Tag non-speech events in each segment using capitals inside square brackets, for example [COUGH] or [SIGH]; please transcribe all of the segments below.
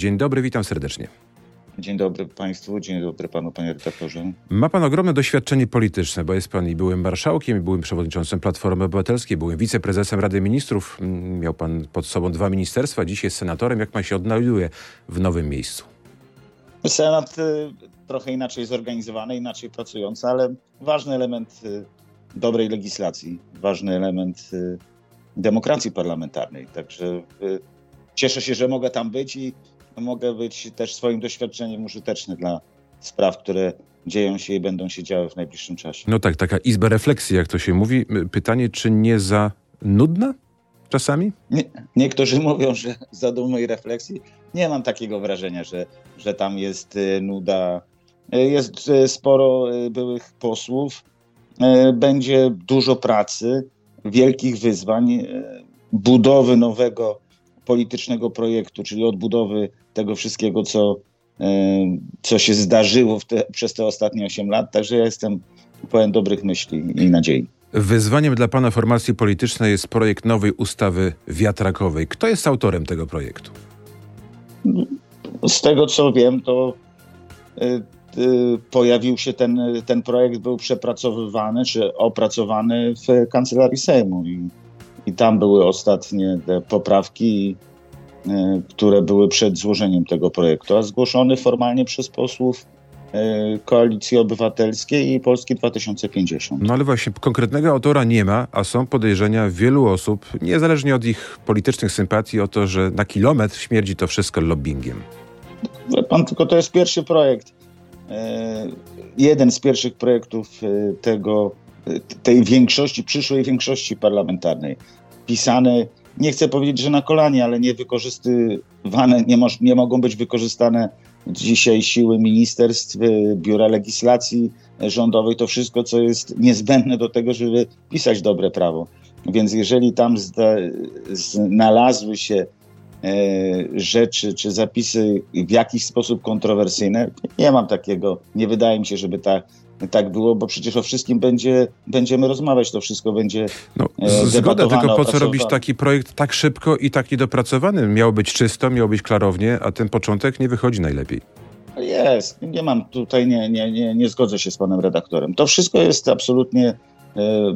Dzień dobry, witam serdecznie. Dzień dobry Państwu, dzień dobry Panu, Panie Redaktorze. Ma Pan ogromne doświadczenie polityczne, bo jest Pan i byłym marszałkiem, i byłym przewodniczącym Platformy Obywatelskiej, byłym wiceprezesem Rady Ministrów. Miał Pan pod sobą dwa ministerstwa, dziś jest senatorem. Jak Pan się odnajduje w nowym miejscu? Senat y, trochę inaczej zorganizowany, inaczej pracujący, ale ważny element y, dobrej legislacji, ważny element y, demokracji parlamentarnej. Także cieszę się, że mogę tam być i mogę być też swoim doświadczeniem użyteczny dla spraw, które dzieją się i będą się działy w najbliższym czasie. No tak, taka izba refleksji, jak to się mówi. Pytanie, czy nie za nudna czasami? Nie, niektórzy [LAUGHS] mówią, że za dumą i refleksji. Nie mam takiego wrażenia, że, że tam jest y, nuda. Y, jest y, sporo byłych posłów. Będzie dużo pracy, wielkich wyzwań, budowy nowego politycznego projektu, czyli odbudowy tego wszystkiego, co, e, co się zdarzyło te, przez te ostatnie 8 lat. Także ja jestem pełen dobrych myśli i nadziei. Wyzwaniem dla pana formacji politycznej jest projekt nowej ustawy wiatrakowej. Kto jest autorem tego projektu? Z tego co wiem, to y, y, pojawił się ten, ten projekt, był przepracowywany czy opracowany w kancelarii Sejmu i i tam były ostatnie te poprawki, e, które były przed złożeniem tego projektu, a zgłoszony formalnie przez posłów e, Koalicji Obywatelskiej i Polski 2050. No ale właśnie konkretnego autora nie ma, a są podejrzenia wielu osób, niezależnie od ich politycznych sympatii, o to, że na kilometr śmierdzi to wszystko lobbyingiem. Pan, tylko to jest pierwszy projekt. E, jeden z pierwszych projektów tego tej większości, przyszłej większości parlamentarnej. Pisane, nie chcę powiedzieć, że na kolanie, ale nie wykorzystywane, nie, moż, nie mogą być wykorzystane dzisiaj siły ministerstw, biura legislacji rządowej, to wszystko, co jest niezbędne do tego, żeby pisać dobre prawo. Więc jeżeli tam zda, znalazły się e, rzeczy czy zapisy w jakiś sposób kontrowersyjne, nie mam takiego, nie wydaje mi się, żeby ta tak było, bo przecież o wszystkim będzie, będziemy rozmawiać, to wszystko będzie. No, e, zgoda, tylko po co robić taki projekt tak szybko i tak niedopracowany? Miało być czysto, miało być klarownie, a ten początek nie wychodzi najlepiej. Jest, nie mam tutaj, nie, nie, nie, nie zgodzę się z panem redaktorem. To wszystko jest absolutnie e, e,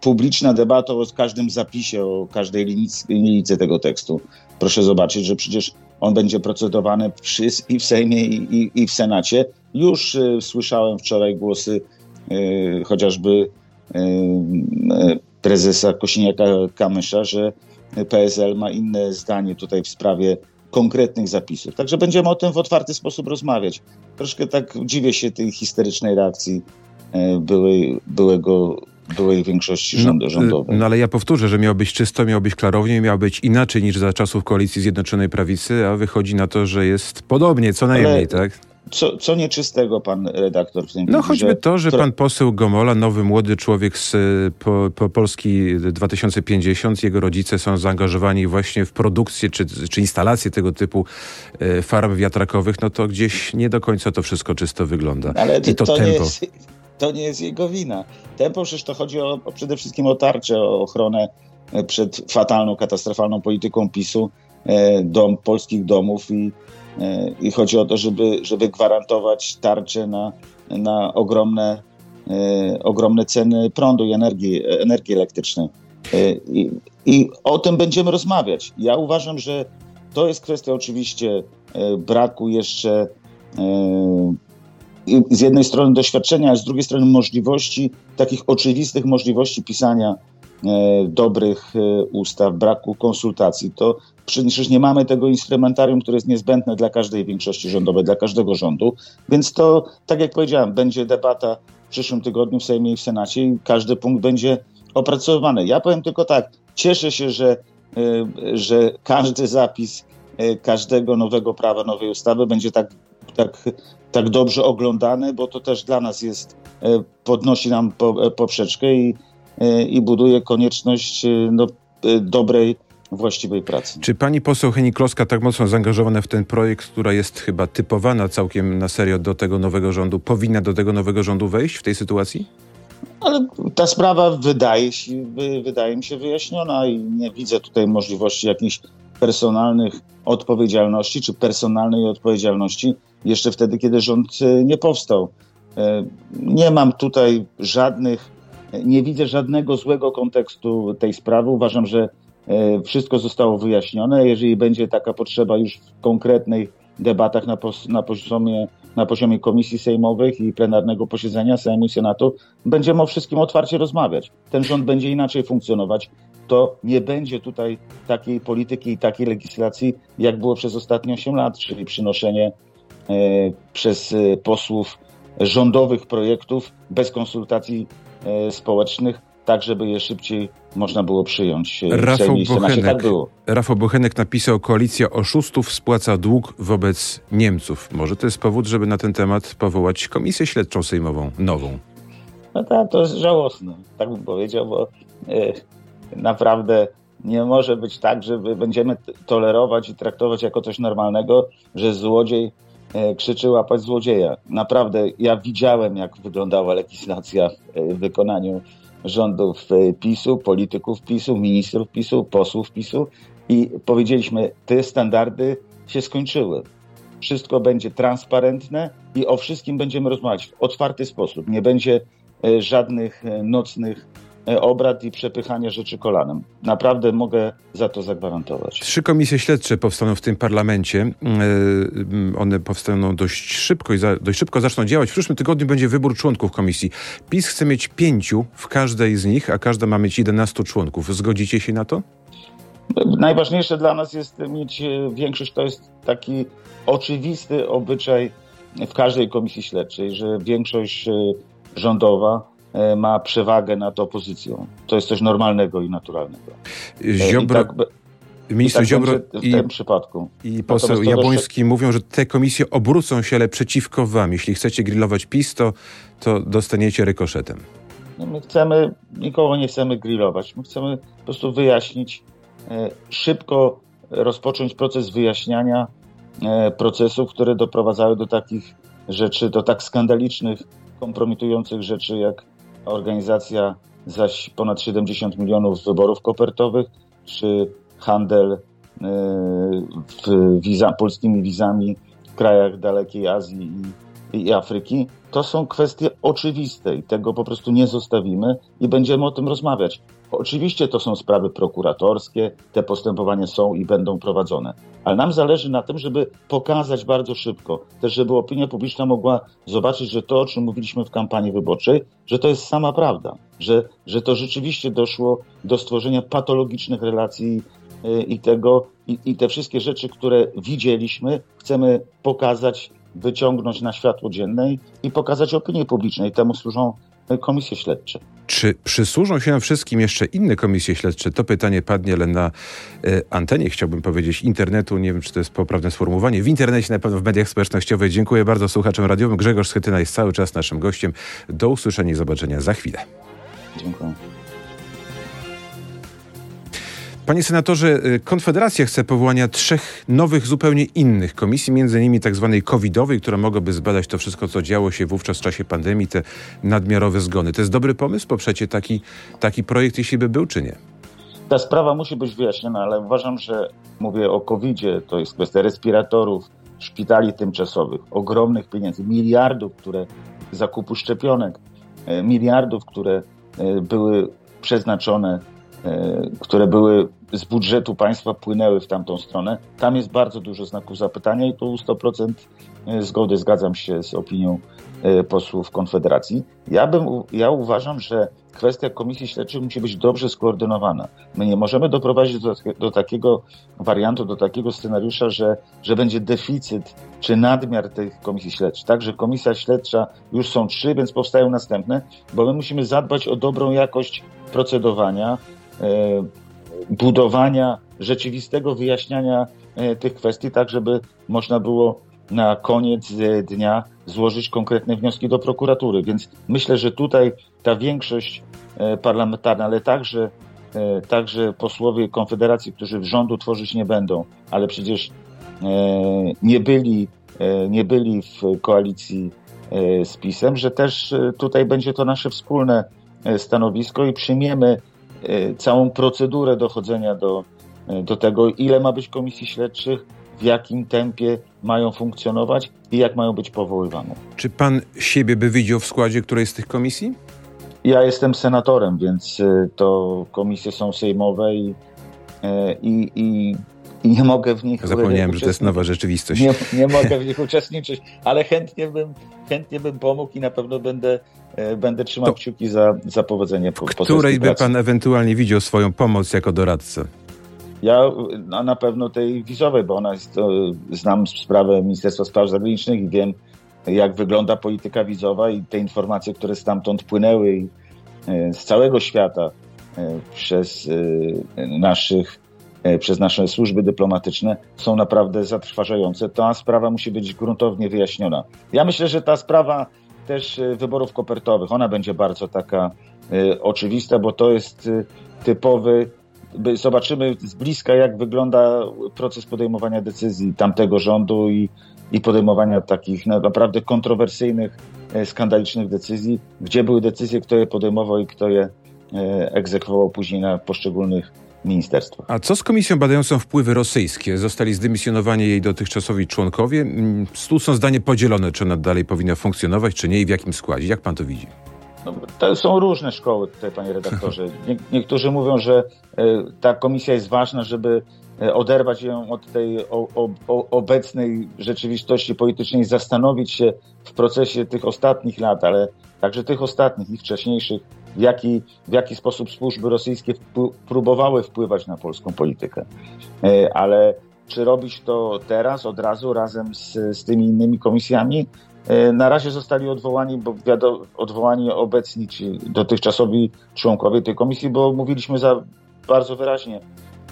publiczna debata o każdym zapisie, o każdej linijce tego tekstu. Proszę zobaczyć, że przecież on będzie procedowany przy, i w Sejmie, i, i, i w Senacie. Już y, słyszałem wczoraj głosy y, chociażby y, prezesa Kosiniaka-Kamysza, że PSL ma inne zdanie tutaj w sprawie konkretnych zapisów. Także będziemy o tym w otwarty sposób rozmawiać. Troszkę tak dziwię się tej histerycznej reakcji byłej, byłego byłej większości no, rząd, rządowej. No ale ja powtórzę, że miało być czysto, miało być klarownie, miało być inaczej niż za czasów koalicji Zjednoczonej Prawicy, a wychodzi na to, że jest podobnie, co najmniej, ale... tak? Co, co nieczystego pan redaktor w tym No choćby że... to, że pan poseł Gomola, nowy młody człowiek z po, po Polski 2050, jego rodzice są zaangażowani właśnie w produkcję czy, czy instalację tego typu e, farm wiatrakowych, no to gdzieś nie do końca to wszystko czysto wygląda. Ale I to, to tempo. Jest, to nie jest jego wina. Tempo przecież to chodzi o, o przede wszystkim o tarczę, o ochronę e, przed fatalną, katastrofalną polityką PiSu e, dom, polskich domów i, e, i chodzi o to, żeby, żeby gwarantować tarczę na, na ogromne, ogromne ceny prądu i energii, energii elektrycznej. I, I o tym będziemy rozmawiać. Ja uważam, że to jest kwestia oczywiście braku jeszcze z jednej strony doświadczenia, a z drugiej strony możliwości, takich oczywistych możliwości pisania e, dobrych e, ustaw, braku konsultacji, to przecież nie mamy tego instrumentarium, które jest niezbędne dla każdej większości rządowej, dla każdego rządu. Więc to, tak jak powiedziałem, będzie debata w przyszłym tygodniu w Sejmie i w Senacie i każdy punkt będzie opracowany. Ja powiem tylko tak, cieszę się, że, e, że każdy zapis każdego nowego prawa, nowej ustawy będzie tak tak, tak dobrze oglądane, bo to też dla nas jest, e, podnosi nam e, poprzeczkę i, e, i buduje konieczność no, dobrej, właściwej pracy. Czy pani poseł Henikloska tak mocno zaangażowana w ten projekt, która jest chyba typowana całkiem na serio do tego nowego rządu, powinna do tego nowego rządu wejść w tej sytuacji? Ale ta sprawa wydaje, się, wydaje mi się wyjaśniona i nie widzę tutaj możliwości jakichś personalnych odpowiedzialności czy personalnej odpowiedzialności jeszcze wtedy, kiedy rząd e, nie powstał. E, nie mam tutaj żadnych, nie widzę żadnego złego kontekstu tej sprawy. Uważam, że e, wszystko zostało wyjaśnione. Jeżeli będzie taka potrzeba już w konkretnych debatach na, na, poziomie, na poziomie komisji sejmowych i plenarnego posiedzenia Sejmu i Senatu, będziemy o wszystkim otwarcie rozmawiać. Ten rząd będzie inaczej funkcjonować. To nie będzie tutaj takiej polityki i takiej legislacji, jak było przez ostatnie 8 lat, czyli przynoszenie e, przez e, posłów rządowych projektów bez konsultacji e, społecznych, tak żeby je szybciej można było przyjąć. Rafał Bochenek, tak było. Rafał Bochenek napisał, koalicja oszustów spłaca dług wobec Niemców. Może to jest powód, żeby na ten temat powołać komisję śledczą sejmową, nową? No tak, to jest żałosne, tak bym powiedział, bo e, naprawdę nie może być tak, że będziemy tolerować i traktować jako coś normalnego, że złodziej e, krzyczy łapać złodzieja. Naprawdę, ja widziałem, jak wyglądała legislacja w wykonaniu rządów e, PiSu, polityków PiSu, ministrów PiSu, posłów PiSu i powiedzieliśmy, te standardy się skończyły. Wszystko będzie transparentne i o wszystkim będziemy rozmawiać w otwarty sposób. Nie będzie e, żadnych e, nocnych E, obrad i przepychanie rzeczy kolanem. Naprawdę mogę za to zagwarantować. Trzy komisje śledcze powstaną w tym parlamencie. E, one powstaną dość szybko i dość szybko zaczną działać. W przyszłym tygodniu będzie wybór członków komisji. PiS chce mieć pięciu w każdej z nich, a każda ma mieć 11 członków. Zgodzicie się na to? Najważniejsze dla nas jest mieć e, większość. To jest taki oczywisty obyczaj w każdej komisji śledczej, że większość rządowa E, ma przewagę nad opozycją. To jest coś normalnego i naturalnego. E, Ziobro... I tak, Minister tak Ziobro w i, tym przypadku. i poseł Jabłoński mówią, że te komisje obrócą się, ale przeciwko wam. Jeśli chcecie grillować PiS, to, to dostaniecie rykoszetem. No my chcemy, nikogo nie chcemy grillować. My chcemy po prostu wyjaśnić, e, szybko rozpocząć proces wyjaśniania e, procesów, które doprowadzały do takich rzeczy, do tak skandalicznych, kompromitujących rzeczy, jak organizacja zaś ponad 70 milionów wyborów kopertowych, czy handel e, w wiza, polskimi wizami w krajach dalekiej Azji i, i Afryki, to są kwestie oczywiste i tego po prostu nie zostawimy i będziemy o tym rozmawiać. Oczywiście to są sprawy prokuratorskie, te postępowania są i będą prowadzone, ale nam zależy na tym, żeby pokazać bardzo szybko, też żeby opinia publiczna mogła zobaczyć, że to, o czym mówiliśmy w kampanii wyborczej, że to jest sama prawda, że, że to rzeczywiście doszło do stworzenia patologicznych relacji y, i tego, i, i te wszystkie rzeczy, które widzieliśmy, chcemy pokazać, wyciągnąć na światło dzienne i pokazać opinii publicznej. Temu służą komisje śledcze. Czy przysłużą się nam wszystkim jeszcze inne komisje śledcze? To pytanie padnie, ale na e, antenie, chciałbym powiedzieć, internetu. Nie wiem, czy to jest poprawne sformułowanie. W internecie, na pewno w mediach społecznościowych. Dziękuję bardzo słuchaczom radiowym. Grzegorz Schetyna jest cały czas naszym gościem. Do usłyszenia i zobaczenia za chwilę. Dziękuję. Panie senatorze, y, Konfederacja chce powołania trzech nowych, zupełnie innych komisji, między innymi tak zwanej covidowej, która mogłaby zbadać to wszystko, co działo się wówczas w czasie pandemii, te nadmiarowe zgony. To jest dobry pomysł? Poprzecie taki, taki projekt, jeśli by był, czy nie? Ta sprawa musi być wyjaśniona, ale uważam, że mówię o COVID-zie, to jest kwestia respiratorów, szpitali tymczasowych, ogromnych pieniędzy, miliardów, które zakupu szczepionek, e, miliardów, które e, były przeznaczone które były z budżetu państwa płynęły w tamtą stronę. Tam jest bardzo dużo znaków zapytania i tu 100% e, zgody, zgadzam się z opinią e, posłów Konfederacji. Ja, bym, ja uważam, że kwestia komisji śledczej musi być dobrze skoordynowana. My nie możemy doprowadzić do, do takiego wariantu, do takiego scenariusza, że, że będzie deficyt czy nadmiar tych komisji śledczych. Także komisja śledcza już są trzy, więc powstają następne, bo my musimy zadbać o dobrą jakość procedowania, E, budowania rzeczywistego wyjaśniania e, tych kwestii, tak żeby można było na koniec e, dnia złożyć konkretne wnioski do prokuratury. Więc myślę, że tutaj ta większość parlamentarna, ale także, także posłowie Konfederacji, którzy w rządu tworzyć nie będą, ale przecież nie byli, nie byli w koalicji z PiSem, że też tutaj będzie to nasze wspólne stanowisko i przyjmiemy całą procedurę dochodzenia do, do tego, ile ma być komisji śledczych, w jakim tempie mają funkcjonować i jak mają być powoływane. Czy pan siebie by widział w składzie którejś z tych komisji? Ja jestem senatorem, więc y, to komisje są sejmowe y, i, i, i nie mogę w nich Zapomniałem, że to jest nowa rzeczywistość. Nie, nie [LAUGHS] mogę w nich uczestniczyć, ale chętnie bym, chętnie bym pomógł i na pewno będę, y, będę trzymał to kciuki za, za powodzenie W której by pan ewentualnie widział swoją pomoc jako doradca? Ja no, na pewno tej wizowej, bo ona jest, znam sprawę Ministerstwa Spraw Zagranicznych i wiem, jak wygląda polityka wizowa i te informacje, które stamtąd płynęły e, z całego świata e, przez e, naszych przez nasze służby dyplomatyczne są naprawdę zatrważające. Ta sprawa musi być gruntownie wyjaśniona. Ja myślę, że ta sprawa też wyborów kopertowych, ona będzie bardzo taka oczywista, bo to jest typowy zobaczymy z bliska, jak wygląda proces podejmowania decyzji tamtego rządu i, i podejmowania takich naprawdę kontrowersyjnych, e, skandalicznych decyzji, gdzie były decyzje, kto je podejmował i kto je e, egzekwował później na poszczególnych ministerstwach. A co z komisją badającą wpływy rosyjskie? Zostali zdymisjonowani jej dotychczasowi członkowie. Mm, tu są zdanie podzielone, czy ona dalej powinna funkcjonować, czy nie i w jakim składzie. Jak pan to widzi? No, to są różne szkoły tutaj, panie redaktorze. Nie, niektórzy mówią, że e, ta komisja jest ważna, żeby e, oderwać ją od tej o, o, obecnej rzeczywistości politycznej, zastanowić się w procesie tych ostatnich lat, ale także tych ostatnich i wcześniejszych, w jaki, w jaki sposób służby rosyjskie próbowały wpływać na polską politykę. E, ale czy robić to teraz, od razu, razem z, z tymi innymi komisjami? E, na razie zostali odwołani, bo wiadomo, odwołani obecni ci dotychczasowi członkowie tej komisji, bo mówiliśmy za bardzo wyraźnie.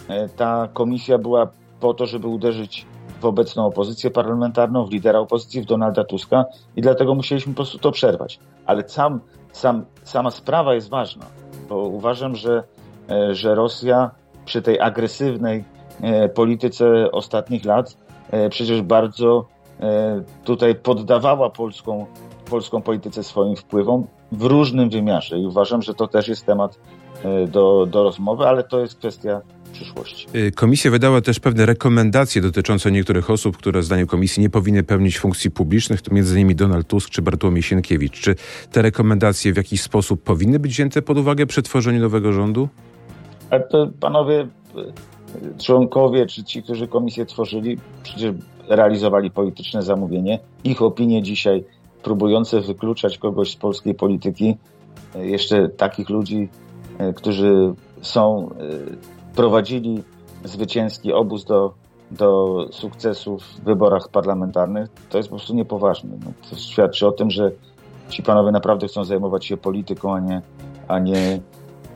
E, ta komisja była po to, żeby uderzyć w obecną opozycję parlamentarną, w lidera opozycji, w Donalda Tuska i dlatego musieliśmy po prostu to przerwać. Ale sam, sam, sama sprawa jest ważna, bo uważam, że, e, że Rosja przy tej agresywnej polityce ostatnich lat przecież bardzo E, tutaj poddawała polską, polską polityce swoim wpływom w różnym wymiarze i uważam, że to też jest temat e, do, do rozmowy, ale to jest kwestia przyszłości. E, komisja wydała też pewne rekomendacje dotyczące niektórych osób, które zdaniem komisji nie powinny pełnić funkcji publicznych, to między innymi Donald Tusk czy Bartłomiej Sienkiewicz. Czy te rekomendacje w jakiś sposób powinny być wzięte pod uwagę przy tworzeniu nowego rządu? Ale to panowie członkowie, czy ci, którzy komisję tworzyli, przecież realizowali polityczne zamówienie. Ich opinie dzisiaj próbujące wykluczać kogoś z polskiej polityki, e, jeszcze takich ludzi, e, którzy są, e, prowadzili zwycięski obóz do, do sukcesu w wyborach parlamentarnych, to jest po prostu niepoważne. No, to świadczy o tym, że ci panowie naprawdę chcą zajmować się polityką, a nie, a nie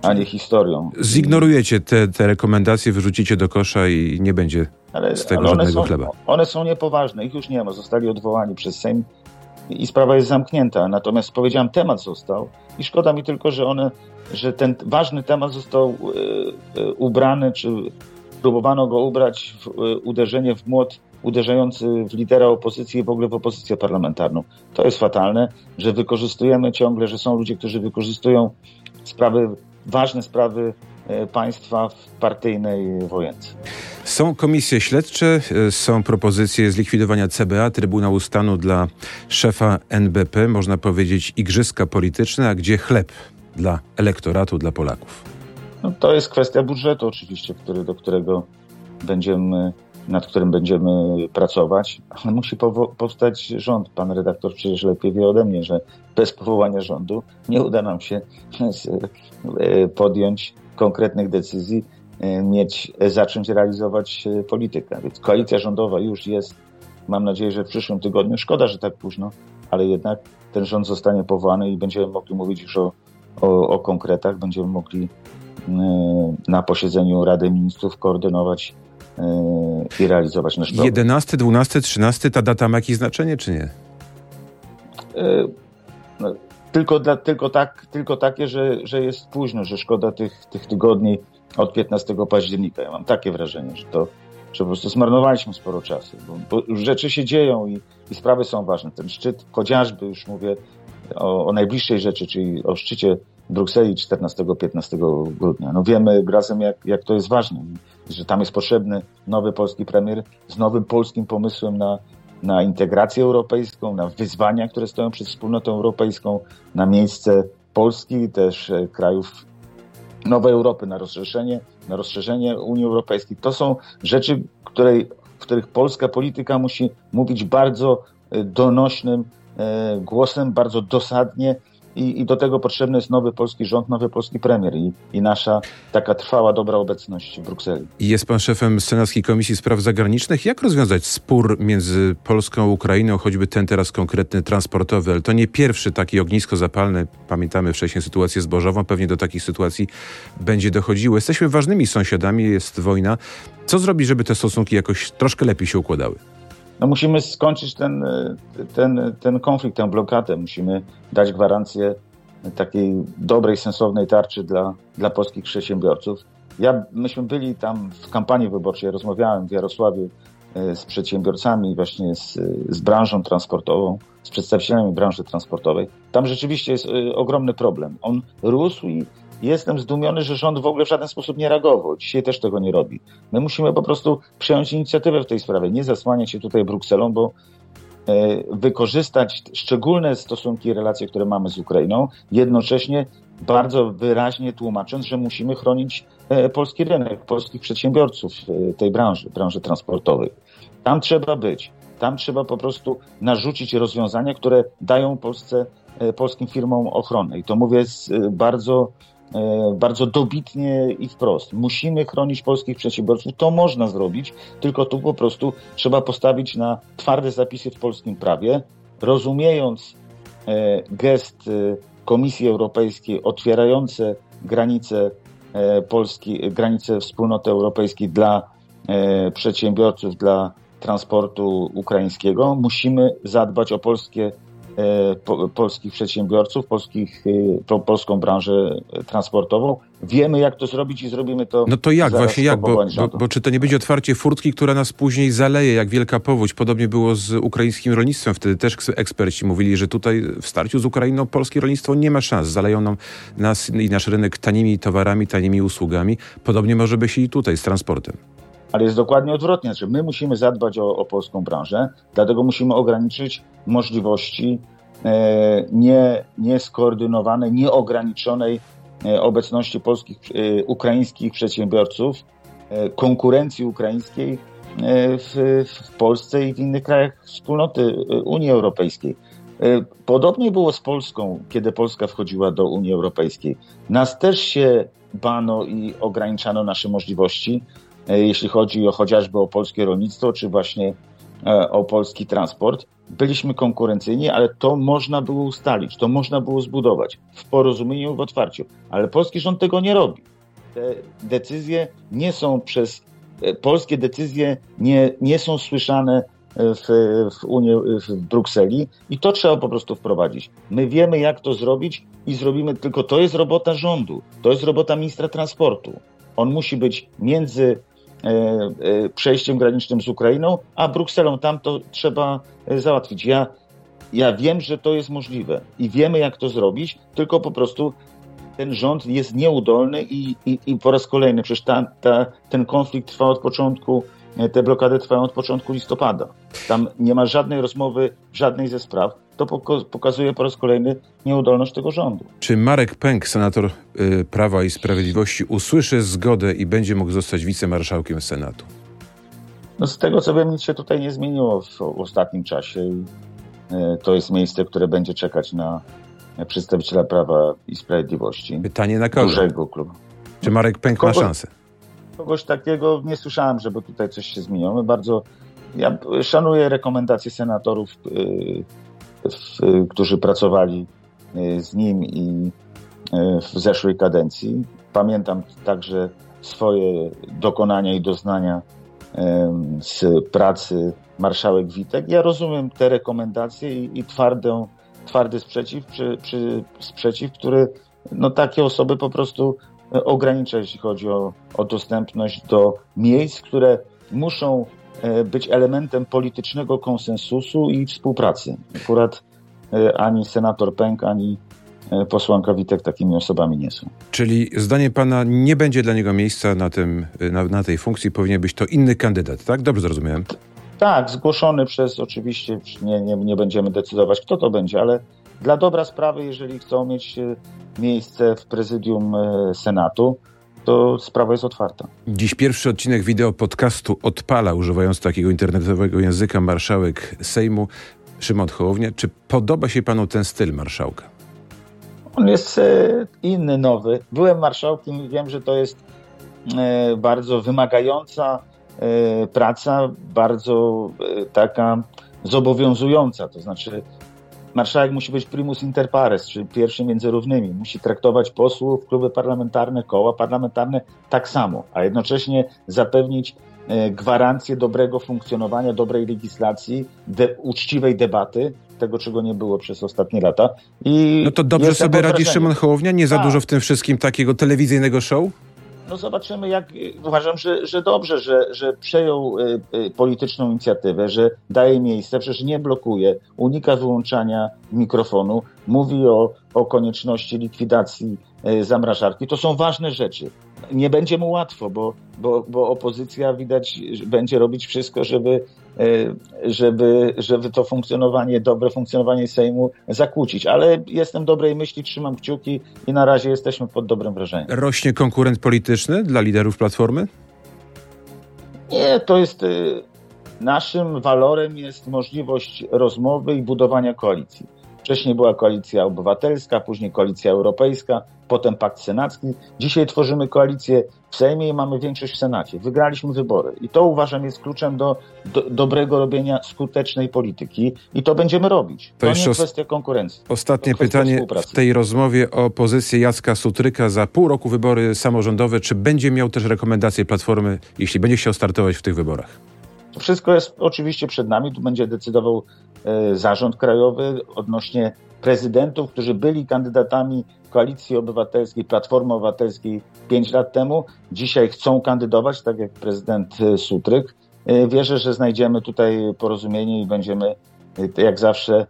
a nie historią. Zignorujecie te, te rekomendacje, wyrzucicie do kosza i nie będzie ale, z tego ale żadnego są, chleba. One są niepoważne, ich już nie ma, zostali odwołani przez Sejm i sprawa jest zamknięta. Natomiast powiedziałem, temat został i szkoda mi tylko, że one, że ten ważny temat został e, e, ubrany, czy próbowano go ubrać w e, uderzenie w młot uderzający w lidera opozycji i w ogóle w opozycję parlamentarną. To jest fatalne, że wykorzystujemy ciągle, że są ludzie, którzy wykorzystują sprawy ważne sprawy państwa w partyjnej wojence. Są komisje śledcze, są propozycje zlikwidowania CBA, Trybunału Stanu dla szefa NBP, można powiedzieć igrzyska polityczne, a gdzie chleb dla elektoratu, dla Polaków? No, to jest kwestia budżetu oczywiście, który, do którego będziemy nad którym będziemy pracować, ale musi powstać rząd. Pan redaktor przecież lepiej wie ode mnie, że bez powołania rządu nie uda nam się e, podjąć konkretnych decyzji, e, mieć, zacząć realizować e, politykę. Więc koalicja rządowa już jest, mam nadzieję, że w przyszłym tygodniu. Szkoda, że tak późno, ale jednak ten rząd zostanie powołany i będziemy mogli mówić już o, o, o konkretach. Będziemy mogli na posiedzeniu Rady Ministrów koordynować i realizować nasz program. 11, 12, 13, ta data ma jakieś znaczenie, czy nie? E, no, tylko, dla, tylko, tak, tylko takie, że, że jest późno, że szkoda tych, tych tygodni od 15 października. Ja mam takie wrażenie, że to że po prostu zmarnowaliśmy sporo czasu, bo, bo rzeczy się dzieją i, i, sprawy są ważne. Ten szczyt, chociażby już mówię o, o najbliższej rzeczy, czyli o szczycie Brukseli 14-15 grudnia. No wiemy razem, jak, jak to jest ważne, że tam jest potrzebny nowy polski premier z nowym polskim pomysłem na, na integrację europejską, na wyzwania, które stoją przed wspólnotą europejską, na miejsce Polski, też e, krajów nowej Europy, na rozszerzenie, na rozszerzenie Unii Europejskiej. To są rzeczy, której, w których polska polityka musi mówić bardzo e, donośnym głosem, bardzo dosadnie i, i do tego potrzebny jest nowy polski rząd, nowy polski premier i, i nasza taka trwała, dobra obecność w Brukseli. Jest pan szefem Senackiej Komisji Spraw Zagranicznych. Jak rozwiązać spór między Polską a Ukrainą, choćby ten teraz konkretny transportowy, ale to nie pierwszy taki ognisko zapalne. Pamiętamy wcześniej sytuację zbożową, pewnie do takich sytuacji będzie dochodziło. Jesteśmy ważnymi sąsiadami, jest wojna. Co zrobić, żeby te stosunki jakoś troszkę lepiej się układały? No musimy skończyć ten, ten, ten konflikt, tę blokadę. Musimy dać gwarancję takiej dobrej, sensownej tarczy dla, dla polskich przedsiębiorców. Ja, myśmy byli tam w kampanii wyborczej, rozmawiałem w Jarosławiu e, z przedsiębiorcami, właśnie z, z branżą transportową, z przedstawicielami branży transportowej. Tam rzeczywiście jest e, ogromny problem. On rósł i jestem zdumiony, że rząd w ogóle w żaden sposób nie reagował. Dzisiaj też tego nie robi. My musimy po prostu przejąć inicjatywę w tej sprawie, nie zasłaniać się tutaj Brukselą, bo e, wykorzystać szczególne stosunki i relacje, które mamy z Ukrainą, jednocześnie bardzo wyraźnie tłumacząc, że musimy chronić e, polski rynek, polskich przedsiębiorców e, tej branży, branży transportowej. Tam trzeba być. Tam trzeba po prostu narzucić rozwiązania, które dają Polsce, polskim firmom ochronę. I to mówię z bardzo bardzo dobitnie i wprost. Musimy chronić polskich przedsiębiorców. To można zrobić, tylko tu po prostu trzeba postawić na twarde zapisy w polskim prawie, rozumiejąc e, gest e, Komisji Europejskiej otwierające granice Polski, granice wspólnoty europejskiej dla przedsiębiorców, dla transportu ukraińskiego. Musimy zadbać o polskie E, po, polskich przedsiębiorców, polskich, e, po, polską branżę transportową. Wiemy, jak to zrobić i zrobimy to. No to jak, właśnie jak? Bo, bo, bo, czy to nie będzie otwarcie furtki, która nas później zaleje, jak wielka powódź? Podobnie było z ukraińskim rolnictwem. Wtedy też eksperci mówili, że tutaj w starciu z Ukrainą polskie rolnictwo nie ma szans. Zaleją nam nas i nasz rynek tanimi towarami, tanimi usługami. Podobnie może być i tutaj z transportem ale jest dokładnie odwrotnie. Znaczy my musimy zadbać o, o polską branżę, dlatego musimy ograniczyć możliwości e, nie, nieskoordynowanej, nieograniczonej e, obecności polskich, e, ukraińskich przedsiębiorców, e, konkurencji ukraińskiej e, w, w Polsce i w innych krajach wspólnoty e, Unii Europejskiej. Podobnie było z Polską, kiedy Polska wchodziła do Unii Europejskiej. Nas też się bano i ograniczano nasze możliwości. E, jeśli chodzi o chociażby o polskie rolnictwo, czy właśnie e, o polski transport. Byliśmy konkurencyjni, ale to można było ustalić, to można było zbudować w porozumieniu, w otwarciu. Ale polski rząd tego nie robi. Te decyzje nie są przez, e, polskie decyzje nie, nie są słyszane w, w, Unii, w Brukseli i to trzeba po prostu wprowadzić. My wiemy, jak to zrobić i zrobimy, tylko to jest robota rządu, to jest robota ministra transportu. On musi być między przejściem granicznym z Ukrainą, a Brukselą tam to trzeba e, załatwić. Ja, ja wiem, że to jest możliwe i wiemy, jak to zrobić, tylko po prostu ten rząd jest nieudolny i, i, i po raz kolejny, przecież ta, ta, ten konflikt trwa od początku E, te blokady trwają od początku listopada. Tam nie ma żadnej rozmowy żadnej ze spraw. To pokazuje po raz kolejny nieudolność tego rządu. Czy Marek Pęk, senator y, Prawa i Sprawiedliwości, usłyszy zgodę i będzie mógł zostać wicemarszałkiem Senatu? No z tego co wiem, nic się tutaj nie zmieniło w, ostatnim czasie. Y, to jest miejsce, które będzie czekać na przedstawiciela Prawa i Sprawiedliwości. Pytanie na kogo? Dużego klubu. Czy Marek Pęk Kogo? ma szansę? Kogoś takiego nie słyszałem, żeby tutaj coś się zmieniło. My bardzo, ja szanuję rekomendacje senatorów, yy, którzy pracowali yy, z nim i yy, w zeszłej kadencji. Pamiętam także swoje dokonania i doznania z pracy marszałek Witek. Ja rozumiem te rekomendacje i, i twardę, twardy sprzeciw, przy, przy, sprzeciw, który no, takie osoby po prostu ogranicza, jeśli chodzi o, o dostępność do miejsc, które muszą być elementem politycznego konsensusu i współpracy. Akurat ani senator Pęk, ani posłanka Witek takimi osobami nie są. Czyli zdaniem pana nie będzie dla niego miejsca na, tym, na, na tej funkcji, powinien być to inny kandydat, tak? Dobrze zrozumiałem? Tak, zgłoszony przez, oczywiście nie, nie, nie będziemy decydować, kto to będzie, ale dla dobra sprawy, jeżeli chcą mieć e, miejsce w prezydium e, Senatu, to sprawa jest otwarta. Dziś pierwszy odcinek wideo podcastu odpala, używając takiego internetowego języka marszałek Sejmu Szymon Hołownia. Czy podoba się panu ten styl marszałka? On jest e, inny, nowy. Byłem marszałkiem i wiem, że to jest bardzo wymagająca praca, bardzo taka zobowiązująca. To znaczy, Marszałek musi być primus inter pares, czyli pierwszy między równymi. Musi traktować posłów, kluby parlamentarne, koła parlamentarne tak samo, a jednocześnie zapewnić e, gwarancję dobrego funkcjonowania, dobrej legislacji, de, uczciwej debaty, tego czego nie było przez ostatnie lata. I no to dobrze sobie radzi Szymon Hołownia? Nie za tak. dużo w tym wszystkim takiego telewizyjnego show? No zobaczymy, jak uważam, że, że dobrze, że, że przejął y, y, polityczną inicjatywę, że daje miejsce, przecież nie blokuje, unika wyłączania mikrofonu, mówi o, o konieczności likwidacji y, zamrażarki. To są ważne rzeczy. Nie będzie mu łatwo, bo, bo, bo opozycja widać będzie robić wszystko, żeby, żeby, żeby to funkcjonowanie, dobre funkcjonowanie Sejmu zakłócić. Ale jestem dobrej myśli, trzymam kciuki i na razie jesteśmy pod dobrym wrażeniem. Rośnie konkurent polityczny dla liderów Platformy? Nie, to jest naszym walorem jest możliwość rozmowy i budowania koalicji. Wcześniej była koalicja obywatelska, później koalicja europejska, potem pakt senacki. Dzisiaj tworzymy koalicję w Sejmie i mamy większość w Senacie. Wygraliśmy wybory i to uważam jest kluczem do, do dobrego robienia skutecznej polityki i to będziemy robić. To, to nie kwestia konkurencji. Ostatnie pytanie w tej rozmowie o pozycję Jacka Sutryka za pół roku wybory samorządowe. Czy będzie miał też rekomendacje Platformy, jeśli będzie chciał startować w tych wyborach? Wszystko jest oczywiście przed nami. Tu będzie decydował zarząd krajowy odnośnie prezydentów, którzy byli kandydatami Koalicji Obywatelskiej, Platformy Obywatelskiej pięć lat temu. Dzisiaj chcą kandydować, tak jak prezydent e, Sutryk. E, wierzę, że znajdziemy tutaj porozumienie i będziemy, jak zawsze,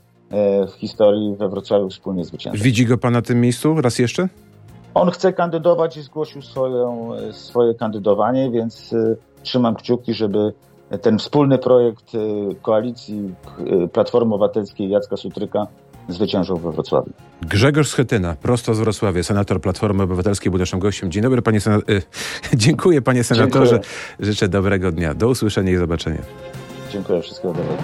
w historii we Wrocławiu wspólnie zwyciężać. Widzi go pan na tym miejscu raz jeszcze? On chce kandydować i zgłosił swoją, swoje kandydowanie, więc trzymam kciuki, żeby ten wspólny projekt y, koalicji y, Platformy Obywatelskiej Jacka Sutryka zwyciężył we Wrocławiu. Grzegorz Schetyna, prosto z Wrocławia, senator Platformy Obywatelskiej, był naszym gościem. Dzień dobry, panie senatorze. [LAUGHS] Dziękuję, panie senatorze. Dziękuję. Życzę dobrego dnia. Do usłyszenia i zobaczenia. Dziękuję, wszystkiego dobrego.